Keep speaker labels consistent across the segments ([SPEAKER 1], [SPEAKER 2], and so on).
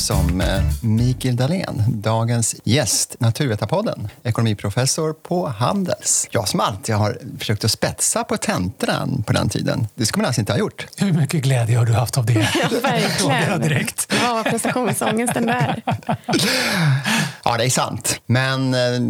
[SPEAKER 1] som eh, Mikael Dahlén, dagens gäst, Naturvetarpodden, ekonomiprofessor på Handels. Jag som alltid har försökt att spetsa på tentorna på den tiden, det ska man alltså inte ha gjort.
[SPEAKER 2] Hur mycket glädje har du haft av det?
[SPEAKER 3] Ja, verkligen.
[SPEAKER 2] direkt.
[SPEAKER 3] Vad var prestationsångesten där?
[SPEAKER 1] Ja, det är sant. Men eh,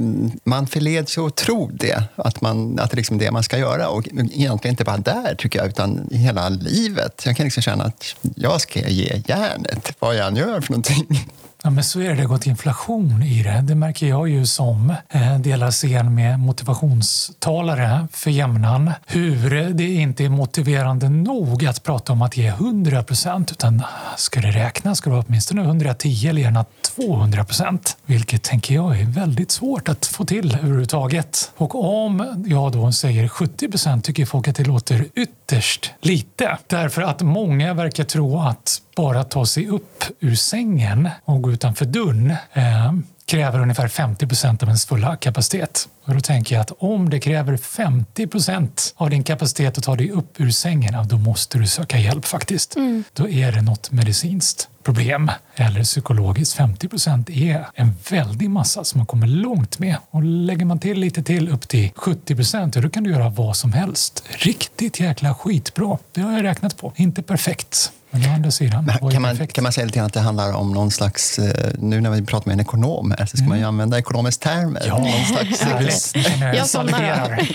[SPEAKER 1] man förleds ju att tro det, att, man, att det är liksom det man ska göra. Och egentligen inte bara där, tycker jag, utan hela livet. Jag kan liksom känna att jag ska ge järnet, vad jag än gör för någonting.
[SPEAKER 2] Ja, men så är det. Det har gått inflation i det. Det märker jag ju som eh, delar scen med motivationstalare för jämnan. Hur det inte är motiverande nog att prata om att ge 100 procent utan ska det räknas ska det vara åtminstone 110 eller gärna 200 procent. Vilket tänker jag är väldigt svårt att få till överhuvudtaget. Och om jag då säger 70 procent tycker folk att det låter ytterst lite. Därför att många verkar tro att bara ta sig upp ur sängen och gå utanför dörren eh, kräver ungefär 50 procent av ens fulla kapacitet. Och då tänker jag att om det kräver 50 procent av din kapacitet att ta dig upp ur sängen, då måste du söka hjälp faktiskt. Mm. Då är det något medicinskt problem eller psykologiskt. 50 procent är en väldig massa som man kommer långt med. Och lägger man till lite till upp till 70 procent, då kan du göra vad som helst. Riktigt jäkla skitbra. Det har jag räknat på. Inte perfekt. Men å andra sidan,
[SPEAKER 1] kan, man, kan man säga lite grann att det handlar om någon slags, eh, nu när vi pratar med en ekonom här, så ska mm. man ju använda ekonomisk termer.
[SPEAKER 2] Ja, någon slags,
[SPEAKER 3] jag somnar.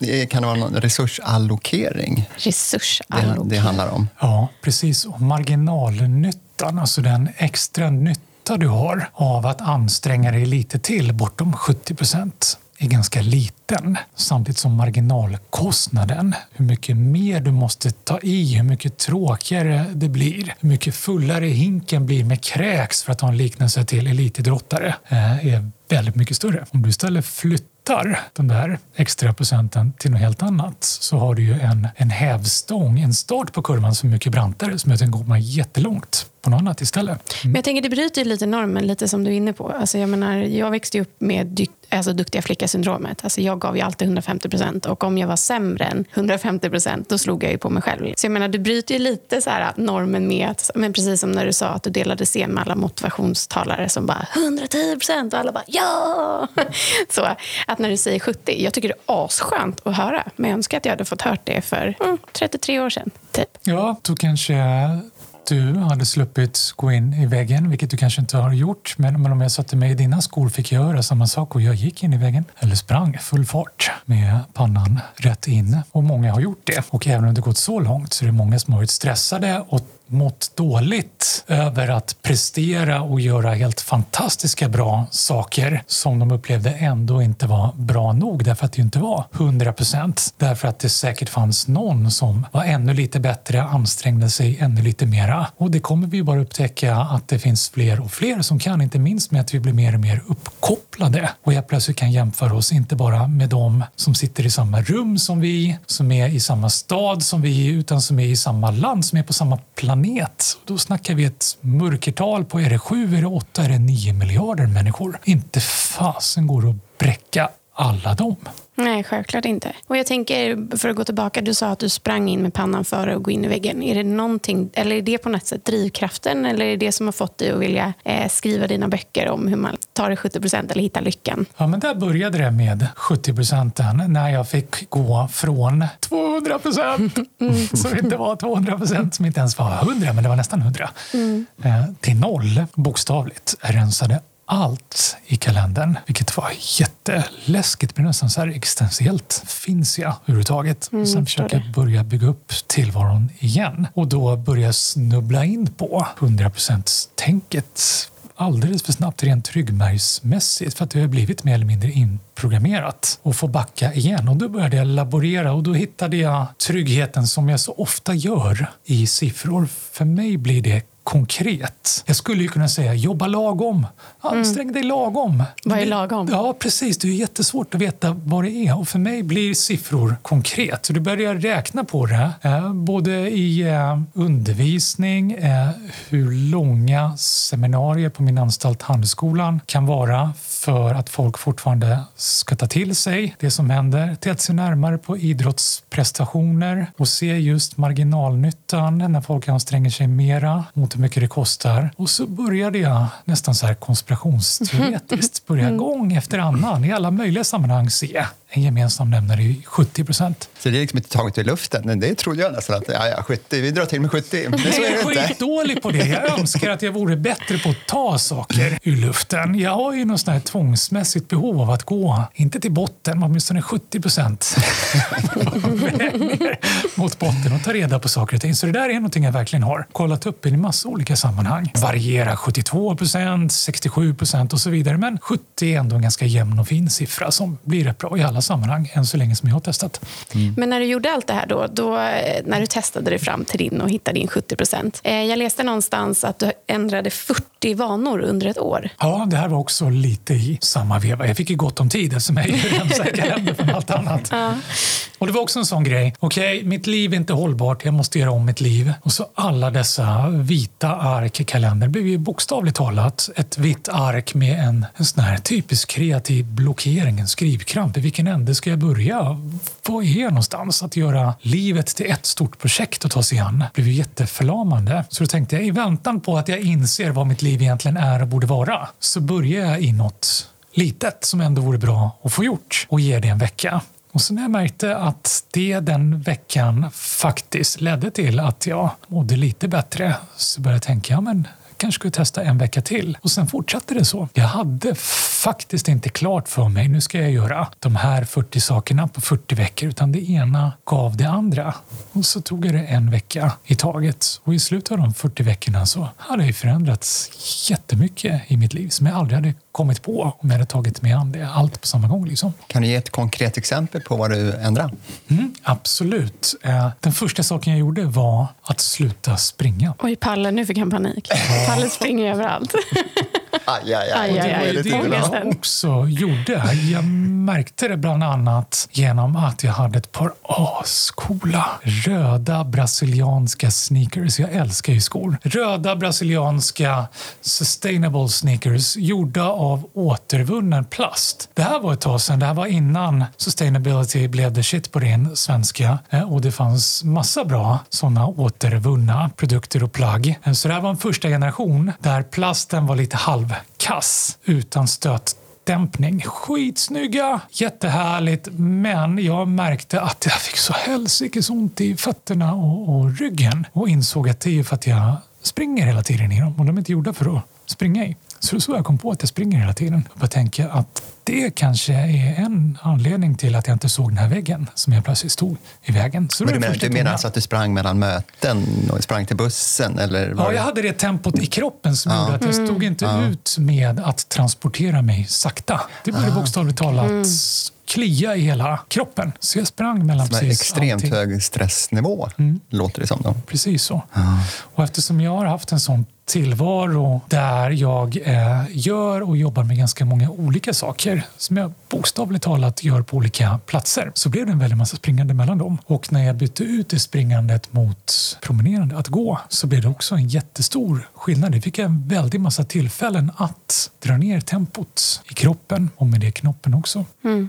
[SPEAKER 1] Eh, kan det vara någon resursallokering?
[SPEAKER 3] Resursallokering.
[SPEAKER 1] Det, det handlar om.
[SPEAKER 2] Ja, precis. Och marginalnyttan, alltså den extra nytta du har av att anstränga dig lite till bortom 70 procent är ganska liten samtidigt som marginalkostnaden, hur mycket mer du måste ta i, hur mycket tråkigare det blir, hur mycket fullare hinken blir med kräks för att ha en liknelse till elitidrottare, eh, är väldigt mycket större. Om du istället flyttar den där extra procenten till något helt annat så har du ju en, en hävstång, en start på kurvan som är mycket brantare som gör att den jättelångt på något annat istället. Mm.
[SPEAKER 3] Men jag tänker det bryter lite normen, lite som du är inne på. Alltså jag, menar, jag växte upp med alltså duktiga flicka-syndromet. Alltså jag gav ju alltid 150 procent och om jag var sämre än 150 procent då slog jag ju på mig själv. Så jag menar, du bryter ju lite så här normen med att, men precis som när du sa att du delade scen med alla motivationstalare som bara 110 procent och alla bara ja! Så att när du säger 70, jag tycker det är asskönt att höra. Men jag önskar att jag hade fått hört det för mm, 33 år sedan. Typ.
[SPEAKER 2] Ja, då kanske du hade sluppit gå in i väggen, vilket du kanske inte har gjort. Men, men om jag satte mig i dina skor fick jag göra samma sak och jag gick in i väggen. Eller sprang full fart med pannan rätt in. Och många har gjort det. Och även om det gått så långt så är det många som har varit stressade och mått dåligt över att prestera och göra helt fantastiska bra saker som de upplevde ändå inte var bra nog därför att det inte var 100 procent. Därför att det säkert fanns någon som var ännu lite bättre, ansträngde sig ännu lite mera. Och det kommer vi bara upptäcka att det finns fler och fler som kan, inte minst med att vi blir mer och mer uppkopplade och helt plötsligt kan jämföra oss inte bara med dem som sitter i samma rum som vi, som är i samma stad som vi, utan som är i samma land, som är på samma planet planet. Då snackar vi ett mörkertal på, är det sju, är det åtta, är det nio miljarder människor? Inte fasen går det att bräcka alla dem.
[SPEAKER 3] Nej, självklart inte. Och jag tänker, för att gå tillbaka, du sa att du sprang in med pannan före och gå in i väggen. Är det någonting, eller är det på något sätt drivkraften eller är det det som har fått dig att vilja eh, skriva dina böcker om hur man tar det 70 procent eller hittar lyckan?
[SPEAKER 2] Ja, men där började det med 70 procenten när jag fick gå från 200 procent, mm. som inte var 200 procent, som inte ens var 100, men det var nästan 100, mm. eh, till noll, bokstavligt. Jag rensade allt i kalendern, vilket var jätteläskigt. Men nästan så här existentiellt. Finns jag överhuvudtaget? Mm, Sen försöker jag börja bygga upp tillvaron igen och då börja snubbla in på 100% tänket alldeles för snabbt rent ryggmärgsmässigt för att det har blivit mer eller mindre inprogrammerat och få backa igen. Och då började jag laborera och då hittade jag tryggheten som jag så ofta gör i siffror. För mig blir det konkret. Jag skulle ju kunna säga jobba lagom. Ansträng mm. dig lagom.
[SPEAKER 3] Vad är lagom?
[SPEAKER 2] Ja, precis. Det är jättesvårt att veta vad det är. Och för mig blir siffror konkret. Så du börjar räkna på det. Eh, både i eh, undervisning, eh, hur långa seminarier på min anstalt Handelsskolan kan vara för att folk fortfarande ska ta till sig det som händer, till att se närmare på idrottsprestationer och se just marginalnyttan när folk anstränger sig mera mot hur mycket det kostar. Och så började jag nästan så här konspirationsteoretiskt börja gång efter annan i alla möjliga sammanhang se en gemensam nämnare i 70 procent.
[SPEAKER 1] Så det är liksom inte taget ur luften? Det trodde jag nästan att ja, ja, 70, vi drar till med 70. Men så är det
[SPEAKER 2] Jag är skitdålig på det. Jag önskar att jag vore bättre på att ta saker ur luften. Jag har ju något sånt här tvångsmässigt behov av att gå, inte till botten, men åtminstone 70 procent mot botten och ta reda på saker och ting. Så det där är någonting jag verkligen har kollat upp i en massa olika sammanhang. Varierar 72 procent, 67 procent och så vidare. Men 70 är ändå en ganska jämn och fin siffra som blir rätt bra i alla sammanhang än så länge som jag har testat.
[SPEAKER 3] Mm. Men när du gjorde allt det här då, då, eh, när du testade dig fram till din och hittade din 70 procent. Eh, jag läste någonstans att du ändrade 40 vanor under ett år.
[SPEAKER 2] Ja, det här var också lite i samma veva. Jag fick ju gott om tid eftersom jag är hemsäkerhänder från allt annat. Ja. Och det var också en sån grej. Okej, okay, mitt liv är inte hållbart. Jag måste göra om mitt liv. Och så alla dessa vita ark i kalendern blev ju bokstavligt talat ett vitt ark med en, en sån här typisk kreativ blockering, en skrivkramp. I vilken ände ska jag börja? Vad är jag någonstans? Att göra livet till ett stort projekt att ta sig an blev ju jätteförlamande. Så då tänkte jag, i väntan på att jag inser vad mitt liv egentligen är och borde vara, så börjar jag i något litet som ändå vore bra att få gjort och ger det en vecka. Och så när jag märkte att det den veckan faktiskt ledde till att jag mådde lite bättre så började jag tänka, ja men kanske skulle testa en vecka till. Och sen fortsatte det så. Jag hade faktiskt inte klart för mig, nu ska jag göra de här 40 sakerna på 40 veckor, utan det ena gav det andra. Och så tog jag det en vecka i taget. Och i slutet av de 40 veckorna så hade jag förändrats jättemycket i mitt liv som jag aldrig hade kommit på om jag hade tagit mig an det allt på samma gång. Liksom.
[SPEAKER 1] Kan du ge ett konkret exempel på vad du ändrade?
[SPEAKER 2] Mm, absolut. Eh, den första saken jag gjorde var att sluta springa.
[SPEAKER 3] Oj, Palle, nu fick han panik. Palle springer överallt.
[SPEAKER 1] Aj, aj, aj.
[SPEAKER 2] aj. Det var det jag också gjorde. Jag märkte det bland annat genom att jag hade ett par ascoola röda brasilianska sneakers. Jag älskar ju skor. Röda brasilianska sustainable sneakers gjorda av återvunnen plast. Det här var ett tag sedan. Det här var innan sustainability blev the shit på din svenska eh, och det fanns massa bra sådana återvunna produkter och plagg. Eh, så det här var en första generation där plasten var lite Kass utan stötdämpning. Skitsnygga, jättehärligt, men jag märkte att jag fick så helsikes ont i fötterna och, och, ryggen och insåg att det är för att jag springer hela tiden i dem och de är inte gjorda för att springa i. Så så jag kom på att jag springer hela tiden. Och jag tänker att det kanske är en anledning till att jag inte såg den här väggen som jag plötsligt stod i vägen.
[SPEAKER 1] Så Men du, menar, du menar alltså att du sprang mellan möten och sprang till bussen? Eller
[SPEAKER 2] ja, jag hade det tempot i kroppen som ja. gjorde att jag stod mm. inte mm. ut med att transportera mig sakta. Det började ah. bokstavligt talat mm klia i hela kroppen. Så jag sprang mellan
[SPEAKER 1] som precis extremt allting. hög stressnivå, mm. låter det som. Då.
[SPEAKER 2] Precis så. Ja. Och eftersom jag har haft en sån tillvaro där jag eh, gör och jobbar med ganska många olika saker som jag bokstavligt talat gör på olika platser så blev det en väldig massa springande mellan dem. Och när jag bytte ut det springandet mot promenerande, att gå, så blev det också en jättestor skillnad. Det fick jag en väldig massa tillfällen att dra ner tempot i kroppen och med det knoppen också. Mm.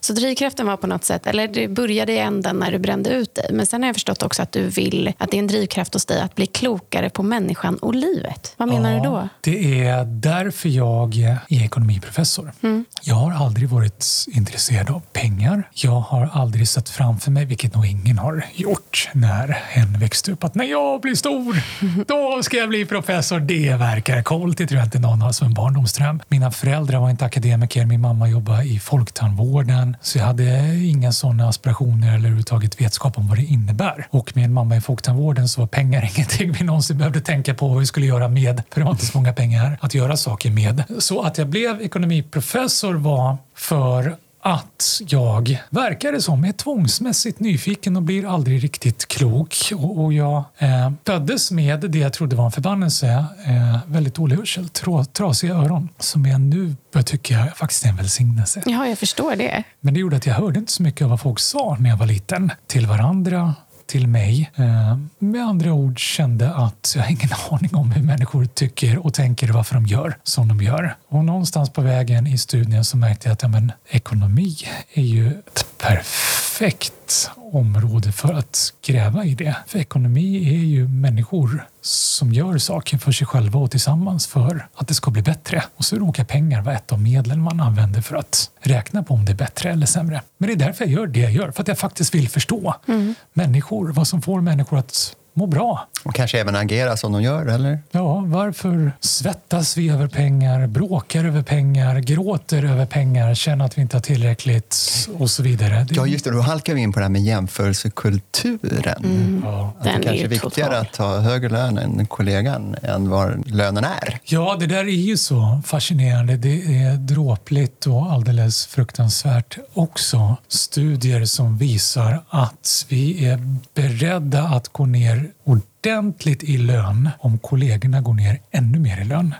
[SPEAKER 3] Så drivkraften var på något sätt, eller det började i änden när du brände ut dig. Men sen har jag förstått också att du vill, att det är en drivkraft hos dig att bli klokare på människan och livet. Vad menar
[SPEAKER 2] ja,
[SPEAKER 3] du då?
[SPEAKER 2] Det är därför jag är ekonomiprofessor. Mm. Jag har aldrig varit intresserad av pengar. Jag har aldrig sett framför mig, vilket nog ingen har gjort, när en växte upp, att när jag blir stor, då ska jag bli professor. Det verkar coolt. Det tror jag inte någon har som en barndomsdröm. Mina föräldrar var inte akademiker. Min mamma jobbade i folktandvård sjukvården. Så jag hade inga sådana aspirationer eller överhuvudtaget vetskap om vad det innebär. Och med en mamma i folktandvården så var pengar ingenting vi någonsin behövde tänka på vad vi skulle göra med. För det var inte så många pengar att göra saker med. Så att jag blev ekonomiprofessor var för att jag verkade som är tvångsmässigt nyfiken och blir aldrig riktigt klok. Och, och jag eh, föddes med det jag trodde var en förbannelse, eh, väldigt dålig hörsel, tra, trasiga öron, som jag nu börjar tycka faktiskt är en välsignelse.
[SPEAKER 3] Ja, jag förstår det.
[SPEAKER 2] Men det gjorde att jag hörde inte så mycket av vad folk sa när jag var liten till varandra till mig. Eh, med andra ord kände att jag har ingen aning om hur människor tycker och tänker och varför de gör som de gör. Och någonstans på vägen i studien så märkte jag att ja, men, ekonomi är ju ett perfekt perfekt område för att gräva i det. För ekonomi är ju människor som gör saker för sig själva och tillsammans för att det ska bli bättre. Och så råkar pengar vara ett av medlen man använder för att räkna på om det är bättre eller sämre. Men det är därför jag gör det jag gör, för att jag faktiskt vill förstå människor, vad som får människor att må bra.
[SPEAKER 1] Och kanske även agera som de gör, eller?
[SPEAKER 2] Ja, varför svettas vi över pengar, bråkar över pengar, gråter över pengar, känner att vi inte har tillräckligt och så vidare? Det,
[SPEAKER 1] Ja, just det. Då halkar vi in på det här med jämförelsekulturen.
[SPEAKER 2] ja.
[SPEAKER 1] Att det
[SPEAKER 3] Den
[SPEAKER 1] kanske är viktigare
[SPEAKER 3] total.
[SPEAKER 1] att ha högre lön än kollegan än vad lönen är.
[SPEAKER 2] Ja, det där är ju så fascinerande. Det är dråpligt och alldeles fruktansvärt också. Studier som visar att vi är beredda att gå ner ordentligt i lön om kollegorna går ner ännu mer i lön.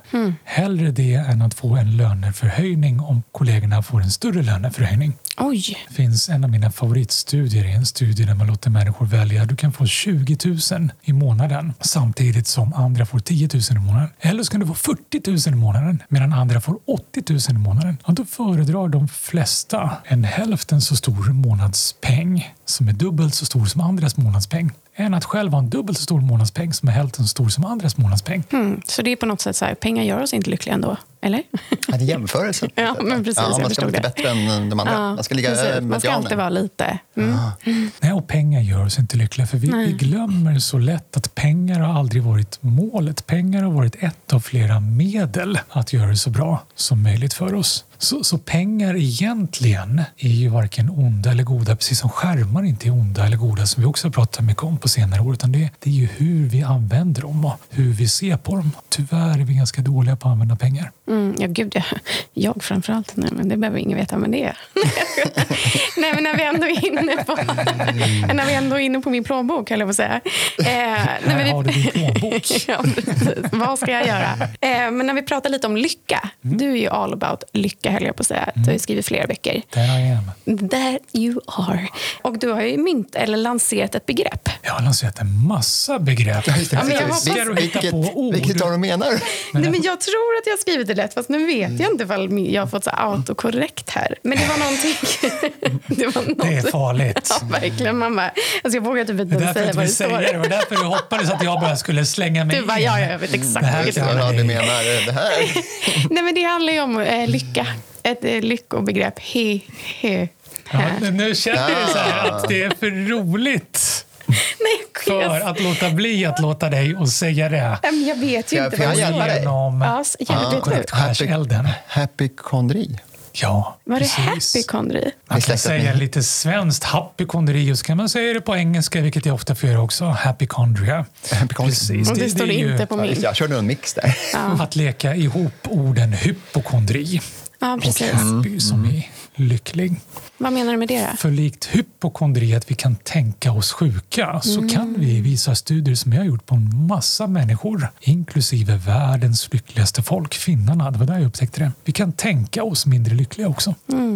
[SPEAKER 2] Hellre det än att få en löneförhöjning om kollegorna får en större löneförhöjning.
[SPEAKER 3] Oj,
[SPEAKER 2] Det finns en av mina favoritstudier, en studie där man låter människor välja. Du kan få 20 000 i månaden samtidigt som andra får 10 000 i månaden. Eller så kan du få 40 000 i månaden medan andra får 80 000 i månaden. Ja, då föredrar de flesta en hälften så stor månadspeng som är dubbelt så stor som andras månadspeng än att själv ha en dubbelt så stor månadspeng som är hälften så stor som andras månadspeng.
[SPEAKER 3] hmm. så det är på något sätt så här, pengar gör oss inte lyckliga ändå? Eller?
[SPEAKER 1] Ja, det är jämförelsen.
[SPEAKER 3] Ja, men precis,
[SPEAKER 1] ja, man ska vara lite
[SPEAKER 3] det.
[SPEAKER 1] bättre än de andra.
[SPEAKER 3] Ja,
[SPEAKER 1] man ska ligga
[SPEAKER 3] precis. Man ska alltid vara lite... Mm.
[SPEAKER 2] Nej, och pengar gör oss inte lyckliga för vi, vi glömmer så lätt att pengar har aldrig varit målet. Pengar har varit ett av flera medel att göra det så bra som möjligt för oss. Så, så pengar egentligen är ju varken onda eller goda, precis som skärmar inte är onda eller goda som vi också har pratat mycket om på senare år. Utan det, det är ju hur vi använder dem och hur vi ser på dem. Tyvärr är vi ganska dåliga på att använda pengar.
[SPEAKER 3] Mm, ja, gud ja. Jag framförallt. Nej, men det behöver ingen veta, men det är Nej, men när vi ändå är inne på, när vi ändå är inne på min plånbok, höll jag på att säga. Eh,
[SPEAKER 2] Här
[SPEAKER 3] vi-
[SPEAKER 2] har du din plånbok.
[SPEAKER 3] ja. Vad ska jag göra? Eh, men när vi pratar lite om lycka. Du är ju all about lycka, höll jag på att säga. Du har ju skrivit flera böcker.
[SPEAKER 2] There I am.
[SPEAKER 3] There you are. Och du har ju mynt, eller lanserat ett begrepp.
[SPEAKER 2] Jag har lanserat en massa begrepp.
[SPEAKER 1] Ja,
[SPEAKER 3] men jag hoppas-
[SPEAKER 2] att hitta på ord.
[SPEAKER 1] Vilket av dem menar du?
[SPEAKER 3] Nej, men jag tror att jag har skrivit det rätt, fast nu vet jag inte ifall jag har fått så här autokorrekt här. Men det var någonting... det, var något.
[SPEAKER 2] Det är farligt.
[SPEAKER 3] Ja, verkligen. Man bara, alltså jag vågar typ inte säga vad det
[SPEAKER 2] säga det.
[SPEAKER 3] står.
[SPEAKER 2] Det var därför du hoppades att jag bara skulle slänga mig
[SPEAKER 3] Du bara,
[SPEAKER 2] in.
[SPEAKER 3] ja, jag vet exakt
[SPEAKER 2] Det här kan
[SPEAKER 3] det
[SPEAKER 1] Ja,
[SPEAKER 3] var.
[SPEAKER 1] du menar det här?
[SPEAKER 3] Nej, men det handlar ju om eh, lycka. Ett eh, lyckobegrepp. He, he,
[SPEAKER 2] Ja,
[SPEAKER 3] hä.
[SPEAKER 2] nu känner du så här att det är för roligt
[SPEAKER 3] Nej,
[SPEAKER 2] för att låta bli att låta dig och säga det.
[SPEAKER 3] Men jag vet ju inte
[SPEAKER 1] får jag
[SPEAKER 3] vad
[SPEAKER 1] hjälpa dig?
[SPEAKER 2] Genom
[SPEAKER 3] Ja, hjälp vet
[SPEAKER 2] korrekt
[SPEAKER 3] du.
[SPEAKER 2] skärselden. Ja,
[SPEAKER 3] Var det
[SPEAKER 2] precis.
[SPEAKER 3] happykondri?
[SPEAKER 2] Man kan säga
[SPEAKER 1] med.
[SPEAKER 2] lite svenskt happykondri och så kan man säga det på engelska, vilket jag ofta får göra också. Happychondria. Precis.
[SPEAKER 3] Och det, står
[SPEAKER 2] är ju
[SPEAKER 3] inte på
[SPEAKER 1] Ja,
[SPEAKER 3] min.
[SPEAKER 1] det, jag körde en mix där.
[SPEAKER 2] att leka ihop orden hypokondri
[SPEAKER 3] Ja,
[SPEAKER 2] och
[SPEAKER 3] precis.
[SPEAKER 2] happy som är lycklig.
[SPEAKER 3] Vad menar du med det? då?
[SPEAKER 2] För likt hypokondri, att vi kan tänka oss sjuka, så kan vi visa studier som jag har gjort på en massa människor, inklusive världens lyckligaste folk, finnarna. Det var där jag upptäckte det. Vi kan tänka oss mindre lyckliga också.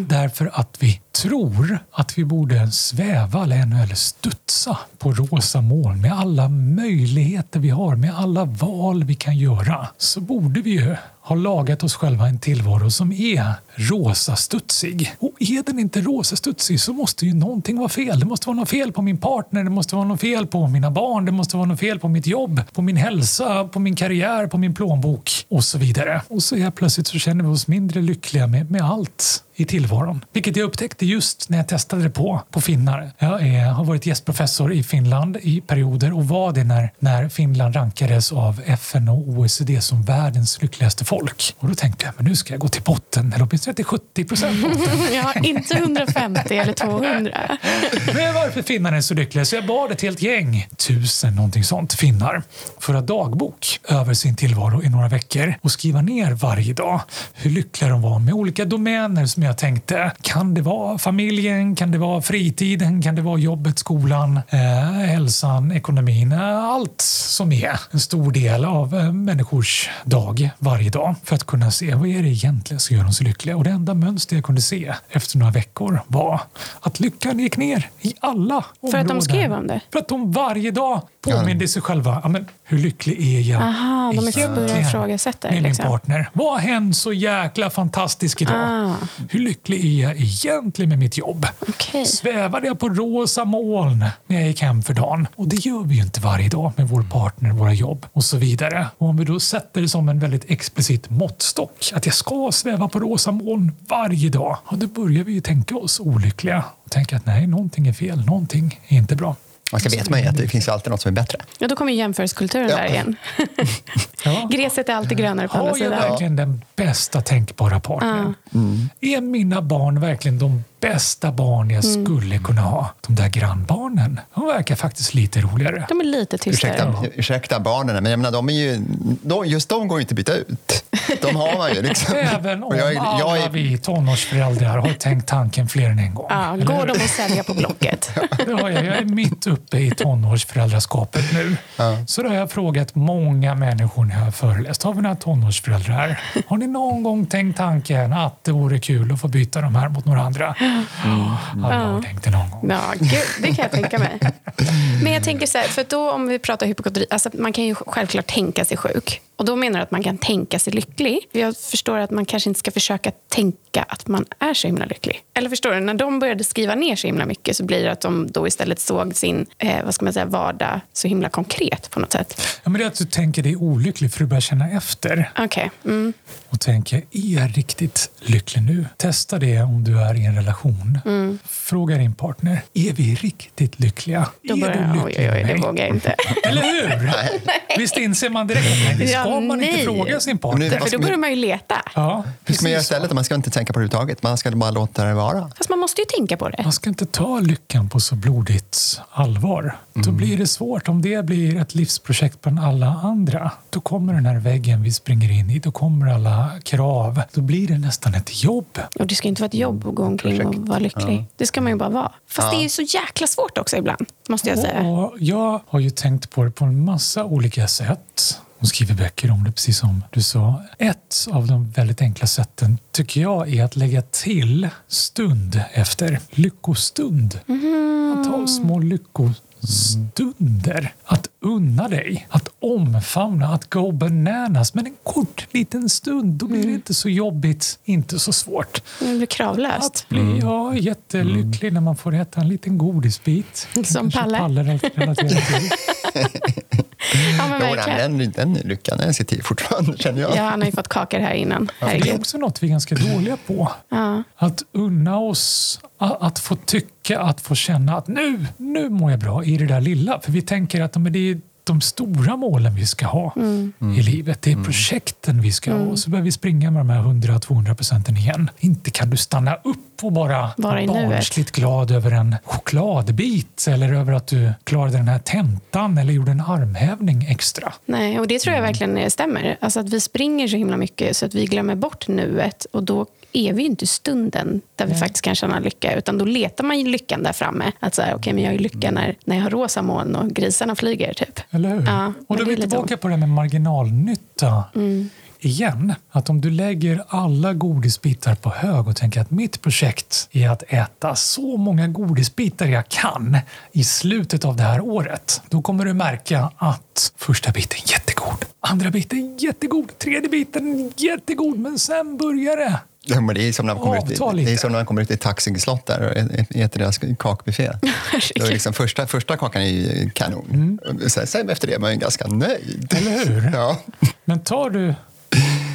[SPEAKER 2] Därför att vi tror att vi borde sväva eller ännu eller studsa på rosa moln med alla möjligheter vi har, med alla val vi kan göra. Så borde vi ju ha lagat oss själva en tillvaro som är rosa-studsig. Och är den inte rosa-studsig så måste ju någonting vara fel. Det måste vara något fel på min partner, det måste vara något fel på mina barn, det måste vara något fel på mitt jobb, på min hälsa, på min karriär, på min plånbok och så vidare. Och så är plötsligt så känner vi oss mindre lyckliga med, med allt i tillvaron. Vilket jag upptäckte just när jag testade det på, på finnar. Jag är, har varit gästprofessor i Finland i perioder och var det när, när Finland rankades av FN och OECD som världens lyckligaste folk. Och då tänkte jag, men nu ska jag gå till botten, eller åtminstone till 70 procent botten.
[SPEAKER 3] Ja, inte 150 eller 200.
[SPEAKER 2] Men varför finnarna är så lyckliga så jag bad ett helt gäng, tusen någonting sånt, finnar föra dagbok över sin tillvaro i några veckor och skriva ner varje dag hur lyckliga de var med olika domäner som jag tänkte. Kan det vara familjen? Kan det vara fritiden? Kan det vara jobbet, skolan, eh, hälsan, ekonomin? Eh, allt som är en stor del av eh, människors dag varje dag för att kunna se vad är det egentligen som gör dem så lyckliga. Och det enda mönster jag kunde se efter några veckor var att lyckan gick ner i alla områden.
[SPEAKER 3] För att de skrev om det?
[SPEAKER 2] För att de varje dag påminner sig själva, ja, men, hur lycklig är jag
[SPEAKER 3] Aha, de
[SPEAKER 2] egentligen
[SPEAKER 3] ifrågasätta det,
[SPEAKER 2] med min
[SPEAKER 3] liksom.
[SPEAKER 2] partner? Vad har hänt så jäkla fantastiskt idag?
[SPEAKER 3] Ah.
[SPEAKER 2] Hur lycklig är jag egentligen med mitt jobb?
[SPEAKER 3] Okej.
[SPEAKER 2] Svävade jag på rosa moln när jag gick hem för dagen? Och det gör vi ju inte varje dag med vår partner, våra jobb och så vidare. Och om vi då sätter det som en väldigt explicit måttstock, att jag ska sväva på rosa moln varje dag, då börjar vi ju tänka oss olyckliga och tänka att nej, någonting är fel, någonting är inte bra.
[SPEAKER 1] Och så vet man ju att det finns alltid något som är bättre.
[SPEAKER 3] Ja, då kommer jämförelsekulturen
[SPEAKER 1] Ja.
[SPEAKER 3] där igen.
[SPEAKER 2] Ja.
[SPEAKER 3] Gräset är alltid grönare på andra
[SPEAKER 2] Har jag
[SPEAKER 3] sidan.
[SPEAKER 2] verkligen den bästa tänkbara partnern? Är mina barn verkligen de bästa barn jag
[SPEAKER 3] Mm.
[SPEAKER 2] skulle kunna ha? De där grannbarnen, de verkar faktiskt lite roligare.
[SPEAKER 3] De är lite tystare.
[SPEAKER 1] Ursäkta, ursäkta barnen, men jag menar, de är ju, de, just de går ju inte att byta ut. De har man ju. Liksom.
[SPEAKER 2] Även om
[SPEAKER 1] jag
[SPEAKER 2] alla
[SPEAKER 1] jag är-
[SPEAKER 2] vi tonårsföräldrar har tänkt tanken fler än en gång.
[SPEAKER 3] Ja,
[SPEAKER 2] Eller
[SPEAKER 3] går de att sälja på Blocket?
[SPEAKER 2] Det har jag. jag är mitt uppe i tonårsföräldraskapet nu. Så då har jag frågat många människor när jag har föreläst. Har vi några tonårsföräldrar här? Har ni någon gång tänkt tanken att det vore kul att få byta de här mot några andra? Har jag tänkt det någon gång.
[SPEAKER 3] Ja, gud, det kan jag tänka mig. Men jag tänker så här, för då om vi pratar hypokondri, alltså man kan ju självklart tänka sig sjuk. Och då menar du att man kan tänka sig lycklig. Jag förstår att man kanske inte ska försöka tänka att man är så himla lycklig. Eller förstår du, när de började skriva ner så himla mycket så blir det att de då istället såg sin eh, vad ska man säga, vardag så himla konkret på något sätt.
[SPEAKER 2] Ja, men det är att du tänker dig olycklig för du börjar känna efter
[SPEAKER 3] Okej. Mm.
[SPEAKER 2] och tänker, är jag riktigt lycklig nu? Testa det om du är i en relation. Fråga din partner, är vi riktigt lyckliga?
[SPEAKER 3] Då
[SPEAKER 2] är
[SPEAKER 3] börjar
[SPEAKER 2] du
[SPEAKER 3] jag, oj,
[SPEAKER 2] lycklig
[SPEAKER 3] oj, oj,
[SPEAKER 2] med
[SPEAKER 3] det vågar jag inte.
[SPEAKER 2] Eller hur? Visst inser man direkt nej, ska
[SPEAKER 3] Ja,
[SPEAKER 2] man inte
[SPEAKER 3] nej.
[SPEAKER 2] fråga sin partner.
[SPEAKER 1] det-
[SPEAKER 3] För då börjar man ju leta.
[SPEAKER 2] Ja,
[SPEAKER 1] Hur ska man göra istället? Man ska inte tänka på det överhuvudtaget. Man ska bara låta det vara.
[SPEAKER 3] Fast man måste ju tänka på det.
[SPEAKER 2] Man ska inte ta lyckan på så blodigt allvar. Då blir det svårt. Om det blir ett livsprojekt bland alla andra, då kommer den här väggen vi springer in i, då kommer alla krav. Då blir det nästan ett jobb.
[SPEAKER 3] Och det ska inte vara ett jobb att gå omkring och vara lycklig. Det ska man ju bara vara. Fast det är ju så jäkla svårt också ibland, måste jag säga.
[SPEAKER 2] Och jag har ju tänkt på det på en massa olika sätt. Hon skriver böcker om det, precis som du sa. Ett av de väldigt enkla sätten tycker jag är att lägga till stund efter lyckostund. Att ha små lyckostunder. Att unna dig, att omfamna, att go bananas. Men en kort liten stund, då blir det inte så jobbigt, inte så svårt.
[SPEAKER 3] Det blir kravlöst.
[SPEAKER 2] Att bli ja, jättelycklig när man får äta en liten godisbit.
[SPEAKER 3] Som
[SPEAKER 2] kanske
[SPEAKER 3] Palle.
[SPEAKER 2] Palle till.
[SPEAKER 3] Ja, men
[SPEAKER 1] Jo,
[SPEAKER 3] verkligen.
[SPEAKER 1] den, den lyckan den sitter i fortfarande, känner jag.
[SPEAKER 3] Ja, han har ju fått kakor här innan.
[SPEAKER 2] För det är också något vi är ganska dåliga på.
[SPEAKER 3] Ja.
[SPEAKER 2] Att unna oss att få tycka, att få känna att nu, nu mår jag bra i det där lilla. För vi tänker att men det är de stora målen vi ska ha
[SPEAKER 3] Mm.
[SPEAKER 2] i livet. Det är projekten vi ska ha. Och så börjar vi springa med de här 100-200 procenten igen. Inte kan du stanna upp och bara
[SPEAKER 3] Vara
[SPEAKER 2] barnsligt glad över en chokladbit eller över att du klarade den här tentan eller gjorde en armhävning extra.
[SPEAKER 3] Nej, och det tror jag
[SPEAKER 2] Mm.
[SPEAKER 3] verkligen stämmer. Alltså att vi springer så himla mycket så att vi glömmer bort nuet. Och då är vi inte i stunden där vi faktiskt kan känna lycka. Utan då letar man lyckan där framme. Att så här, okej, men jag är lycka när, när jag har rosa moln och grisarna flyger. Typ.
[SPEAKER 2] Eller hur?
[SPEAKER 3] Ja,
[SPEAKER 2] och då är vi tillbaka på det här med marginalnytta.
[SPEAKER 3] Mm.
[SPEAKER 2] Igen, att om du lägger alla godisbitar på hög och tänker att mitt projekt är att äta så många godisbitar jag kan i slutet av det här året. Då kommer du märka att första biten är jättegod, andra biten är jättegod, tredje biten är jättegod, men sen börjar det.
[SPEAKER 1] Ja, men det är som när man kommer, ut, i- det är som när man kommer ut i Taxing slott där och äter deras kakbuffé. Då är liksom första, första kakan är ju kanon. Sen, sen efter det är man ju ganska nöjd.
[SPEAKER 2] Mm. Eller hur?
[SPEAKER 1] Ja.
[SPEAKER 2] Men tar du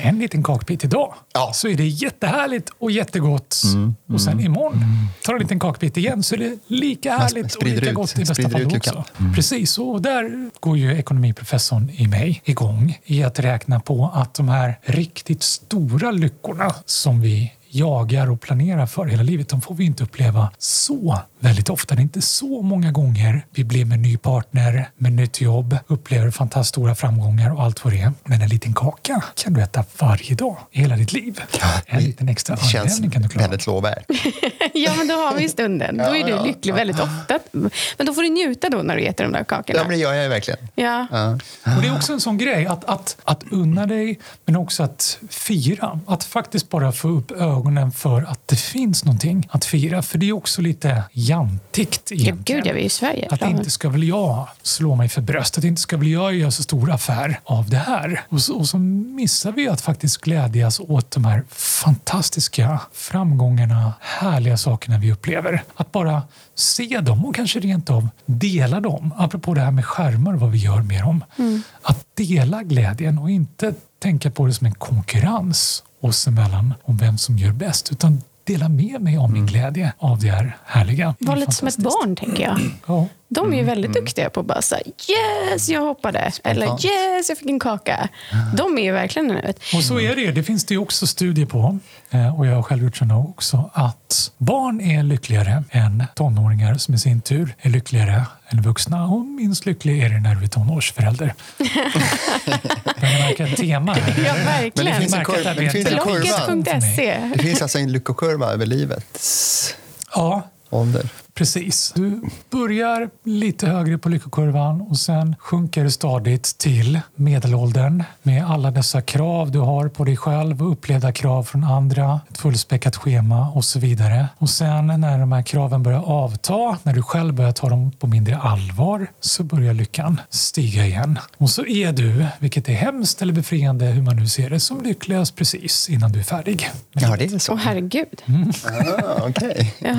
[SPEAKER 2] en liten kakbit idag
[SPEAKER 1] Ja.
[SPEAKER 2] så är det jättehärligt och jättegott.
[SPEAKER 1] Mm.
[SPEAKER 2] Och sen imorgon tar du en liten kakbit igen så är det lika härligt och lika
[SPEAKER 1] ut-
[SPEAKER 2] gott i bästa fall också.
[SPEAKER 1] lyckan.
[SPEAKER 2] Precis, och där går ju ekonomiprofessorn i mig igång i att räkna på att de här riktigt stora lyckorna som vi jagar och planerar för hela livet, de får vi inte uppleva så väldigt ofta. Det är inte så många gånger vi blir med ny partner, med nytt jobb, upplever fantastiskt stora framgångar och allt vad det är. Men en liten kaka kan du äta varje dag i hela ditt liv. en liten extra
[SPEAKER 1] Det känns
[SPEAKER 2] kan du klara.
[SPEAKER 1] väldigt lovvärt.
[SPEAKER 3] Ja, men då har vi stunden. Då är
[SPEAKER 1] Ja,
[SPEAKER 3] du
[SPEAKER 1] ja,
[SPEAKER 3] lycklig väldigt ofta. Men då får du njuta då när du äter de där kakorna.
[SPEAKER 1] Ja, men det gör jag verkligen.
[SPEAKER 3] Ja.
[SPEAKER 1] Ja.
[SPEAKER 2] Och Det är också en sån grej, att, att, att unna dig men också att fira. Att faktiskt bara få upp ögonen ögonen för att det finns någonting att fira. För det är också lite jantigt
[SPEAKER 3] Ja,
[SPEAKER 2] egentligen.
[SPEAKER 3] gud, jag är i Sverige.
[SPEAKER 2] Att inte ska väl jag slå mig för bröstet, inte ska väl jag göra så stor affär av det här. Och så, och så missar vi att faktiskt glädjas åt de här fantastiska framgångarna, härliga sakerna vi upplever. Att bara se dem och kanske rent av dela dem. Apropå det här med skärmar och vad vi gör med dem. Att dela glädjen och inte tänka på det som en konkurrens oss emellan om vem som gör bäst. Utan dela med mig om min glädje av det här härliga.
[SPEAKER 3] Var lite som ett barn, tänker jag.
[SPEAKER 2] Ja.
[SPEAKER 3] De är ju väldigt duktiga på att bara säga yes, jag hoppade. Eller yes, jag fick en kaka. De är ju verkligen nuet.
[SPEAKER 2] Och så är det. Det finns det ju också studier på, eh, och jag har själv gjort sådana också, att barn är lyckligare än tonåringar som i sin tur är lyckligare än vuxna. Och minst lycklig är det när du är tonårsförälder. Börjar märka ett tema här.
[SPEAKER 3] Ja,
[SPEAKER 1] Men det
[SPEAKER 3] verkligen.
[SPEAKER 1] finns en
[SPEAKER 2] Märker
[SPEAKER 1] kurva.
[SPEAKER 2] att det
[SPEAKER 1] Det finns en
[SPEAKER 2] en
[SPEAKER 1] kurva.
[SPEAKER 3] Locket.se.
[SPEAKER 1] Det finns alltså en lyckokurva över livets
[SPEAKER 2] Ja,
[SPEAKER 1] ålder.
[SPEAKER 2] Precis. Du börjar lite högre på lyckokurvan och sen sjunker du stadigt till medelåldern med alla dessa krav du har på dig själv och upplevda krav från andra, ett fullspäckat schema och så vidare. Och sen när de här kraven börjar avta, när du själv börjar ta dem på mindre allvar, så börjar lyckan stiga igen. Och så är du, vilket är hemskt eller befriande hur man nu ser det, som lyckligast precis innan du är färdig.
[SPEAKER 1] Ja, det är så.
[SPEAKER 3] Åh, herregud.
[SPEAKER 1] Ah, Okej.
[SPEAKER 3] Ja,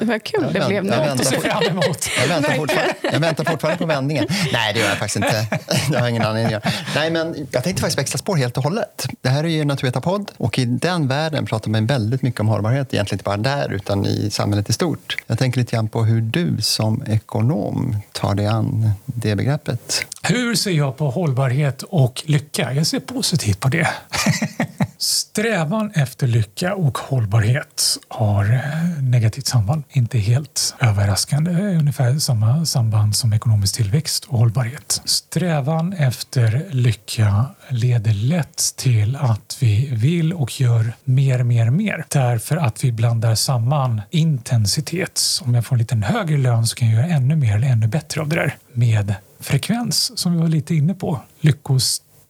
[SPEAKER 3] det var kul det
[SPEAKER 1] Jag
[SPEAKER 3] nu.
[SPEAKER 1] väntar
[SPEAKER 2] Se fram emot.
[SPEAKER 1] Jag väntar, fortfarande, jag väntar fortfarande på vändningen. Nej, det gör jag faktiskt inte. Det har jag ingen anledning att göra. Nej, men jag tänkte faktiskt växla spår helt och hållet. Det här är ju Naturveta-podd och i den världen pratar man väldigt mycket om hållbarhet. Egentligen inte bara där, utan i samhället i stort. Jag tänker lite grann på hur du som ekonom tar dig an det begreppet.
[SPEAKER 2] Hur ser jag på hållbarhet och lycka? Jag ser positivt på det. Strävan efter lycka och hållbarhet har eh, negativt samband. Inte helt överraskande. Det är Ungefär samma samband som ekonomisk tillväxt och hållbarhet. Strävan efter lycka leder lätt till att vi vill och gör mer, mer, mer. Därför att vi blandar samman intensitet. Om jag får en liten högre lön så kan jag göra ännu mer eller ännu bättre av det där. Med frekvens, som vi var lite inne på.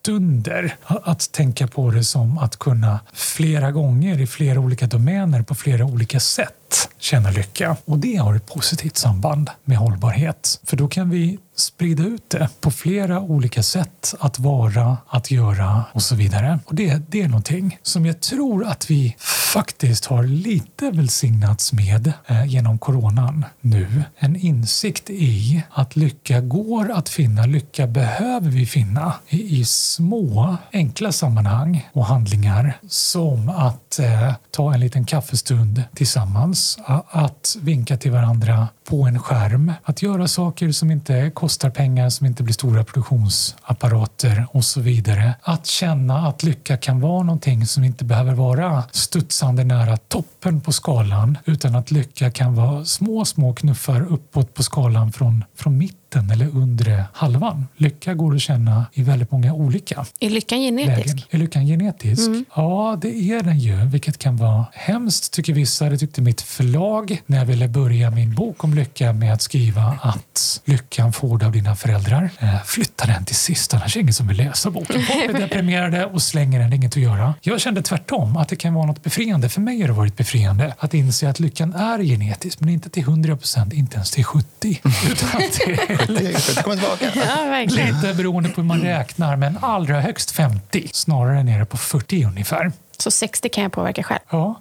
[SPEAKER 2] Lyckostunder. Att tänka på det som att kunna flera gånger i flera olika domäner på flera olika sätt känna lycka. Och det har ett positivt samband med hållbarhet. För då kan vi sprida ut det på flera olika sätt att vara, att göra och så vidare. Och det, det är någonting som jag tror att vi faktiskt har lite välsignats med eh, genom coronan nu. En insikt i att lycka går att finna, lycka behöver vi finna i, i små enkla sammanhang och handlingar som att eh, ta en liten kaffestund tillsammans, att vinka till varandra på en skärm, att göra saker som inte är kostar pengar, som inte blir stora produktionsapparater och så vidare. Att känna att lycka kan vara någonting som inte behöver vara studsande nära toppen på skalan utan att lycka kan vara små, små knuffar uppåt på skalan från, från mitten eller undre halvan. Lycka går att känna i väldigt många olika
[SPEAKER 3] Är lyckan
[SPEAKER 2] lägen.
[SPEAKER 3] genetisk?
[SPEAKER 2] Är lyckan genetisk?
[SPEAKER 3] Mm.
[SPEAKER 2] Ja, det är den ju, vilket kan vara hemskt tycker vissa. Det tyckte mitt förlag när jag ville börja min bok om lycka med att skriva att lyckan får du av dina föräldrar. Eh, flytta den till sist, annars är det ingen som vill läsa boken. Folk deprimerade och slänger den, det är inget att göra. Jag kände tvärtom, att det kan vara något befriande. För mig har det varit befriande att inse att lyckan är genetisk, men inte till 100 procent, inte ens till 70. Utan det
[SPEAKER 1] kommer tillbaka.
[SPEAKER 3] Ja, verkligen.
[SPEAKER 2] Lite beroende på hur man räknar, men allra högst 50. Snarare nere på 40 ungefär.
[SPEAKER 3] Så 60 kan jag påverka själv.
[SPEAKER 2] Ja.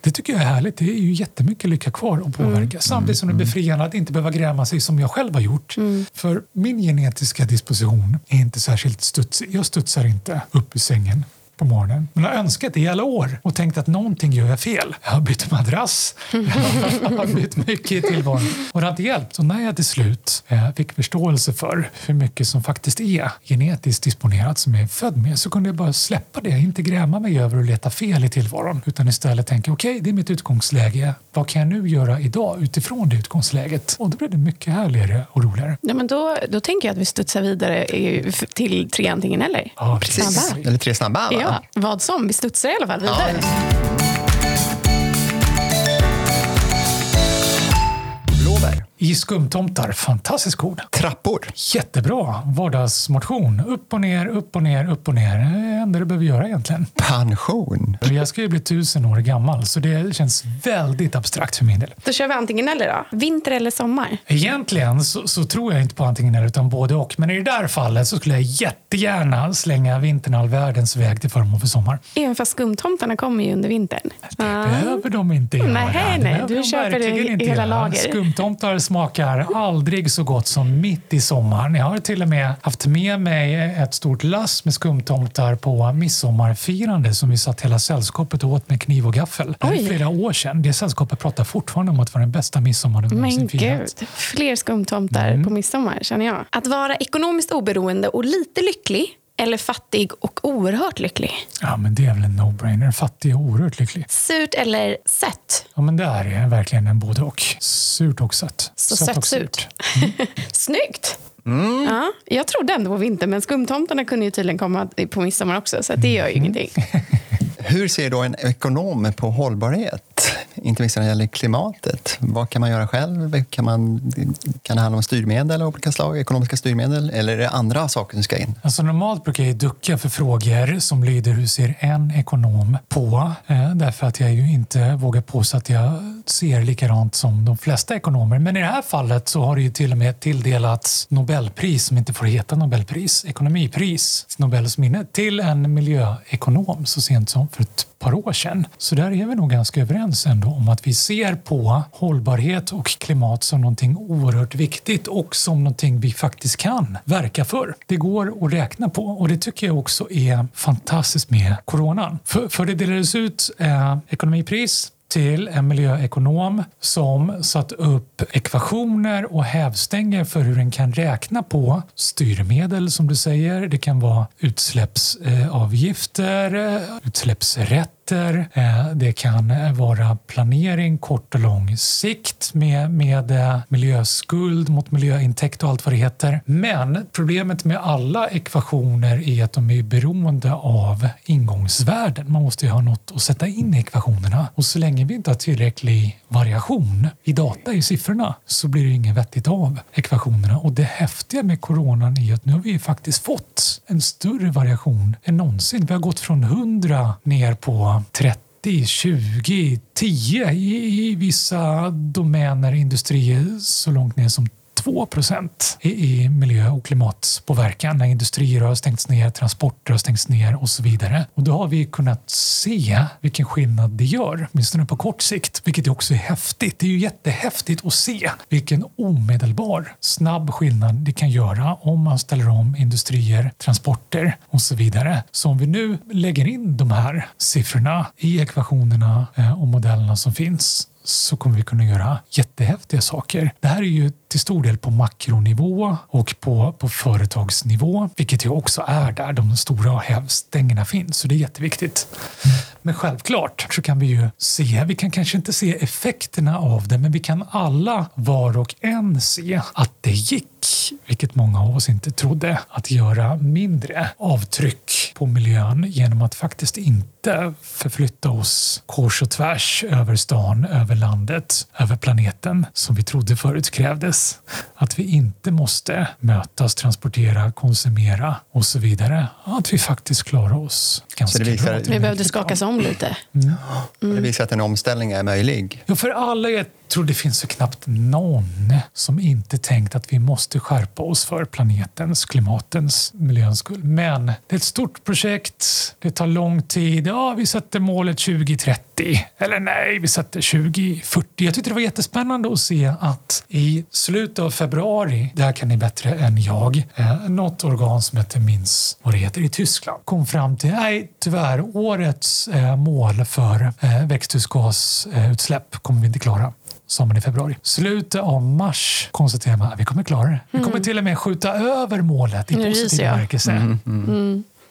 [SPEAKER 2] Det tycker jag är härligt. Det är ju jättemycket lycka kvar att påverka. Samtidigt som det är befriande att inte behöva gräma sig som jag själv har gjort. För min genetiska disposition är inte särskilt studsig. Jag studsar inte upp ur sängen på morgonen. Men jag har önskat det i alla år och tänkt att någonting gör jag fel. Jag har bytt madrass, jag har bytt mycket i tillvaron. Och det har inte hjälpt. Och när jag till slut eh, fick förståelse för hur mycket som faktiskt är genetiskt disponerat, som jag är född med, så kunde jag bara släppa det. Inte gräma mig över och leta fel i tillvaron. Utan istället tänka, okej, det är mitt utgångsläge. Vad kan jag nu göra idag utifrån det utgångsläget? Och då blev det mycket härligare och roligare.
[SPEAKER 3] Ja, men då, då tänker jag att vi studsar vidare till tre antingen eller.
[SPEAKER 2] Ja,
[SPEAKER 1] Precis.
[SPEAKER 3] Snabba.
[SPEAKER 1] Eller tre snabba, va?
[SPEAKER 3] Ja, vad som. Vi studsar i alla fall vidare.
[SPEAKER 1] Blåbär.
[SPEAKER 2] I skumtomtar. Fantastiskt god.
[SPEAKER 1] Trappor.
[SPEAKER 2] Jättebra vardagsmotion. Upp och ner, upp och ner, upp och ner. Det är det enda du behöver göra egentligen.
[SPEAKER 1] Pension.
[SPEAKER 2] Jag ska ju bli tusen år gammal så det känns väldigt abstrakt för min del.
[SPEAKER 3] Då kör vi antingen eller då. Vinter eller sommar?
[SPEAKER 2] Egentligen så, så tror jag inte på antingen eller utan både och. Men i det där fallet så skulle jag jättegärna slänga vintern all världens väg till förmån för sommar.
[SPEAKER 3] Även fast skumtomtarna kommer ju under vintern.
[SPEAKER 2] Det behöver de inte göra.
[SPEAKER 3] Nej, nej, du
[SPEAKER 2] de
[SPEAKER 3] köper det i hela
[SPEAKER 2] göra.
[SPEAKER 3] lager.
[SPEAKER 2] Skumtomtar smakar aldrig så gott som mitt i sommaren. Jag har till och med haft med mig ett stort lass med skumtomtar på midsommarfirande som vi satt hela sällskapet åt med kniv och gaffel. Det är flera år sedan. Det sällskapet pratar fortfarande om att vara den bästa midsommar de någonsin
[SPEAKER 3] Men
[SPEAKER 2] firat.
[SPEAKER 3] gud, fler skumtomtar
[SPEAKER 2] Mm.
[SPEAKER 3] på midsommar känner jag. Att vara ekonomiskt oberoende och lite lycklig eller fattig och oerhört lycklig.
[SPEAKER 2] Ja, men det är väl en no-brainer. Fattig och oerhört lycklig.
[SPEAKER 3] Surt eller sött?
[SPEAKER 2] Ja, men det här är verkligen en både och. Surt och sött.
[SPEAKER 3] Så
[SPEAKER 2] Sött och
[SPEAKER 3] sött-surt. Snyggt! Ja, jag trodde ändå på vinter, men skumtomtarna kunde ju tydligen komma på midsommar också, så det gör ju ingenting.
[SPEAKER 1] Hur ser då en ekonom på hållbarhet? Inte minst när det gäller klimatet. Vad kan man göra själv? Kan, man, kan det handla om styrmedel av olika slag? Ekonomiska styrmedel? Eller är det andra saker som ska in?
[SPEAKER 2] Alltså normalt brukar jag ducka för frågor som lyder hur ser en ekonom på? Eh, därför att jag ju inte vågar påstå att jag ser likadant som de flesta ekonomer. Men i det här fallet så har det ju till och med tilldelats Nobelpris som inte får heta Nobelpris, ekonomipris, Nobels minne, till en miljöekonom så sent som för ett par år sedan. Så där är vi nog ganska överens ändå om att vi ser på hållbarhet och klimat som någonting oerhört viktigt och som någonting vi faktiskt kan verka för. Det går att räkna på och det tycker jag också är fantastiskt med coronan. För, för det delades ut eh, ekonomipris till en miljöekonom som satt upp ekvationer och hävstänger för hur den kan räkna på styrmedel som du säger. Det kan vara utsläppsavgifter, utsläppsrätt eh, Det kan eh, vara planering kort och lång sikt med, med eh, miljöskuld mot miljöintäkt och allt vad det heter. Men problemet med alla ekvationer är att de är beroende av ingångsvärden. Man måste ju ha något att sätta in i ekvationerna och så länge vi inte har tillräcklig variation i data, i siffrorna, så blir det inget vettigt av ekvationerna. Och det häftiga med coronan är att nu har vi ju faktiskt fått en större variation än någonsin. Vi har gått från 100 ner på 30 20, 10 i, i vissa domäner, industrier så långt ner som 2 procent i miljö och klimatpåverkan när industrier har stängts ner, transporter har stängts ner och så vidare. Och då har vi kunnat se vilken skillnad det gör, åtminstone på kort sikt, vilket också är häftigt. Det är ju jättehäftigt att se vilken omedelbar, snabb skillnad det kan göra om man ställer om industrier, transporter och så vidare. Så om vi nu lägger in de här siffrorna i ekvationerna eh, och modellerna som finns så kommer vi kunna göra jättehäftiga saker. Det här är ju till stor del på makronivå och på, på företagsnivå, vilket ju också är där de stora hävstängerna finns. Så det är jätteviktigt. Men självklart så kan vi ju se, vi kan kanske inte se effekterna av det, men vi kan alla var och en se att det gick, vilket många av oss inte trodde, att göra mindre avtryck på miljön genom att faktiskt inte förflytta oss kors och tvärs över stan, över landet, över planeten som vi trodde förut krävdes. Att vi inte måste mötas, transportera, konsumera och så vidare. Att vi faktiskt klarar oss ganska
[SPEAKER 1] det visar-
[SPEAKER 2] bra.
[SPEAKER 3] Vi behövde skakas om lite.
[SPEAKER 1] Det visar att en omställning är möjlig.
[SPEAKER 2] Ja, för alla, jag tror det finns så knappt någon som inte tänkt att vi måste skärpa oss för planetens, klimatens, miljöns skull. Men det är ett stort projekt, det tar lång tid. Ja, vi sätter målet 2030. Eller nej, vi sätter 2040. Jag tyckte det var jättespännande att se att i slutet av februari, det här kan ni bättre än jag, eh, något organ som heter minns vad det heter i Tyskland kom fram till, nej tyvärr, årets eh, mål för eh, växthusgasutsläpp kommer vi inte klara sa man i februari. Slutet av mars konstaterar man att vi kommer klara det. Vi kommer till och med skjuta över målet i
[SPEAKER 3] Nu ryser
[SPEAKER 2] positiv
[SPEAKER 3] jag.
[SPEAKER 2] bemärkelse.